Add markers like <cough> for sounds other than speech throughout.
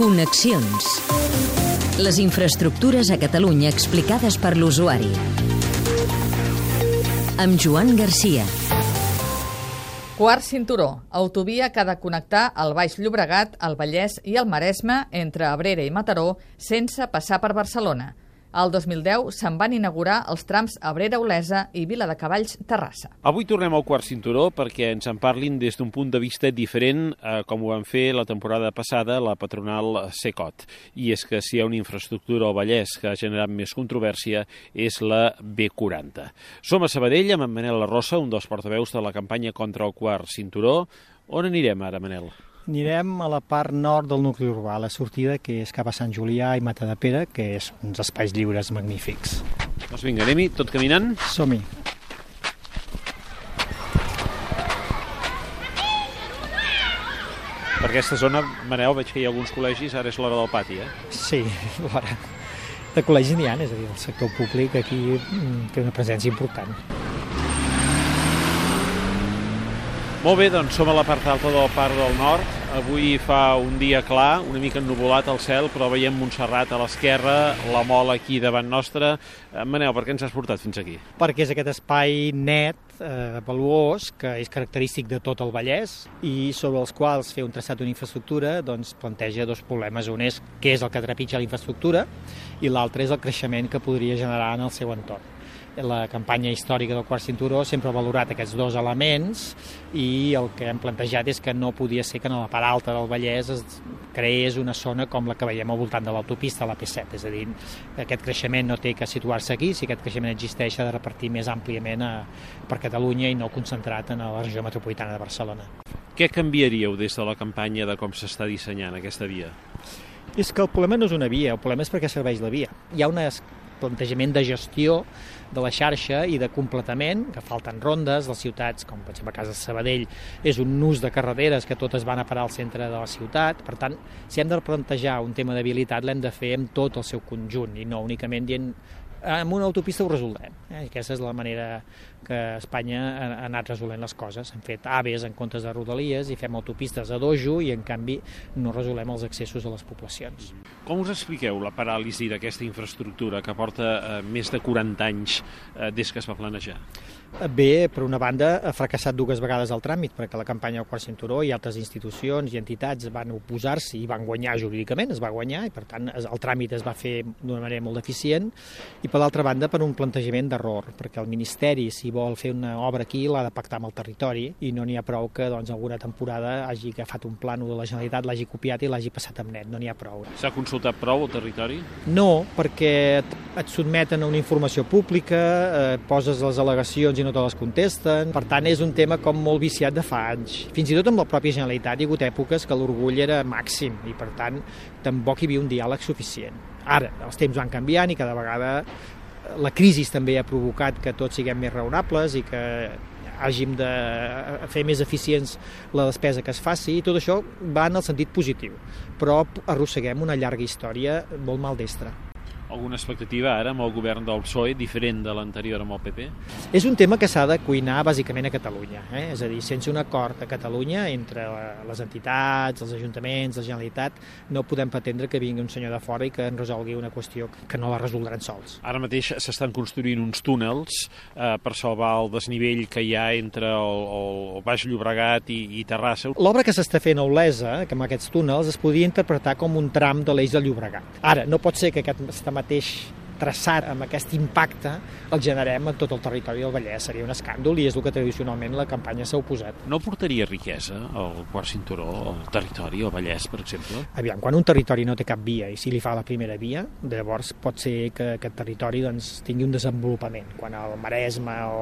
Connexions. Les infraestructures a Catalunya explicades per l'usuari. Amb Joan Garcia. Quart cinturó, autovia que ha de connectar el Baix Llobregat, el Vallès i el Maresme entre Abrera i Mataró sense passar per Barcelona. Al 2010 se'n van inaugurar els trams Abrera-Olesa i Vila de Cavalls Terrassa. Avui tornem al quart cinturó perquè ens en parlin des d'un punt de vista diferent eh, com ho van fer la temporada passada la patronal Secot. I és que si hi ha una infraestructura al Vallès que ha generat més controvèrsia és la B40. Som a Sabadell amb en Manel Larrossa, un dels portaveus de la campanya contra el quart cinturó. On anirem ara, Manel? Anirem a la part nord del nucli urbà, la sortida que és cap a Sant Julià i Matadepera, que és uns espais lliures magnífics. Doncs vinga, anem-hi, tot caminant? Som-hi. Per aquesta zona, Manel, veig que hi ha alguns col·legis, ara és l'hora del pati, eh? Sí, <laughs> l'hora. De col·legis n'hi ha, és a dir, el sector públic aquí mm, té una presència important. Molt bé, doncs som a la part alta del Parc del Nord. Avui fa un dia clar, una mica ennuvolat al cel, però veiem Montserrat a l'esquerra, la mola aquí davant nostra. Eh, Manel, per què ens has portat fins aquí? Perquè és aquest espai net, eh, valuós, que és característic de tot el Vallès i sobre els quals fer un traçat d'una infraestructura doncs, planteja dos problemes. Un és què és el que trepitja la infraestructura i l'altre és el creixement que podria generar en el seu entorn la campanya històrica del quart cinturó sempre ha valorat aquests dos elements i el que hem plantejat és que no podia ser que en la part alta del Vallès es creés una zona com la que veiem al voltant de l'autopista, la P7, és a dir, aquest creixement no té que situar-se aquí, si aquest creixement existeix s'ha de repartir més àmpliament a, per Catalunya i no concentrat en la regió metropolitana de Barcelona. Què canviaríeu des de la campanya de com s'està dissenyant aquesta via? És que el problema no és una via, el problema és perquè serveix la via. Hi ha un plantejament de gestió de la xarxa i de completament, que falten rondes, les ciutats, com per exemple a casa de Sabadell, és un nus de carreteres que totes van a parar al centre de la ciutat, per tant, si hem de plantejar un tema d'habilitat l'hem de fer amb tot el seu conjunt i no únicament dient amb una autopista ho resoldrem. Eh? Aquesta és la manera que Espanya ha anat resolent les coses. Hem fet AVEs en comptes de rodalies i fem autopistes a dojo i, en canvi, no resolem els accessos a les poblacions. Com us expliqueu la paràlisi d'aquesta infraestructura que porta eh, més de 40 anys eh, des que es va planejar? Bé, per una banda, ha fracassat dues vegades el tràmit, perquè la campanya del quart cinturó i altres institucions i entitats van oposar-s'hi i van guanyar jurídicament, es va guanyar, i per tant el tràmit es va fer d'una manera molt deficient, i per l'altra banda per un plantejament d'error, perquè el Ministeri, si vol fer una obra aquí, l'ha de pactar amb el territori, i no n'hi ha prou que doncs, alguna temporada hagi agafat un plano de la Generalitat, l'hagi copiat i l'hagi passat amb net, no n'hi ha prou. S'ha consultat prou el territori? No, perquè et sotmeten a una informació pública, eh, poses les al·legacions i no te les contesten. Per tant, és un tema com molt viciat de fa anys. Fins i tot amb la pròpia Generalitat hi ha hagut èpoques que l'orgull era màxim i, per tant, tampoc hi havia un diàleg suficient. Ara, els temps van canviant i cada vegada la crisi també ha provocat que tots siguem més raonables i que hàgim de fer més eficients la despesa que es faci i tot això va en el sentit positiu, però arrosseguem una llarga història molt maldestra alguna expectativa ara amb el govern del PSOE diferent de l'anterior amb el PP? És un tema que s'ha de cuinar bàsicament a Catalunya, eh? és a dir, sense un acord a Catalunya entre les entitats, els ajuntaments, la Generalitat, no podem pretendre que vingui un senyor de fora i que en resolgui una qüestió que no la resoldran sols. Ara mateix s'estan construint uns túnels eh, per salvar el desnivell que hi ha entre el, el Baix Llobregat i, i Terrassa. L'obra que s'està fent a Olesa, que amb aquests túnels, es podria interpretar com un tram de l'eix de Llobregat. Ara, no pot ser que aquest mateix traçat amb aquest impacte el generem en tot el territori del Vallès. Seria un escàndol i és el que tradicionalment la campanya s'ha oposat. No portaria riquesa al quart cinturó, al territori, al Vallès, per exemple? Aviam, quan un territori no té cap via i si li fa la primera via, llavors pot ser que aquest territori doncs, tingui un desenvolupament. Quan el Maresme o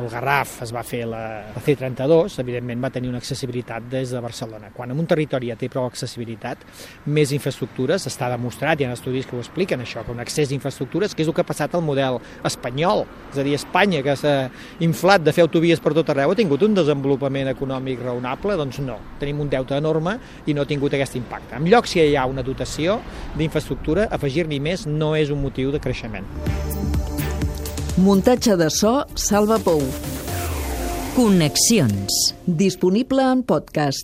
el Garraf es va fer la, la C32, evidentment va tenir una accessibilitat des de Barcelona. Quan en un territori ja té prou accessibilitat, més infraestructures, està demostrat, hi ha estudis que ho expliquen això, que un accés d'infraestructures infraestructures, que és el que ha passat al model espanyol. És a dir, Espanya, que s'ha inflat de fer autovies per tot arreu, ha tingut un desenvolupament econòmic raonable? Doncs no. Tenim un deute enorme i no ha tingut aquest impacte. En llocs si hi ha una dotació d'infraestructura, afegir-n'hi més no és un motiu de creixement. Muntatge de so, Salva Pou. Connexions. Disponible en podcast.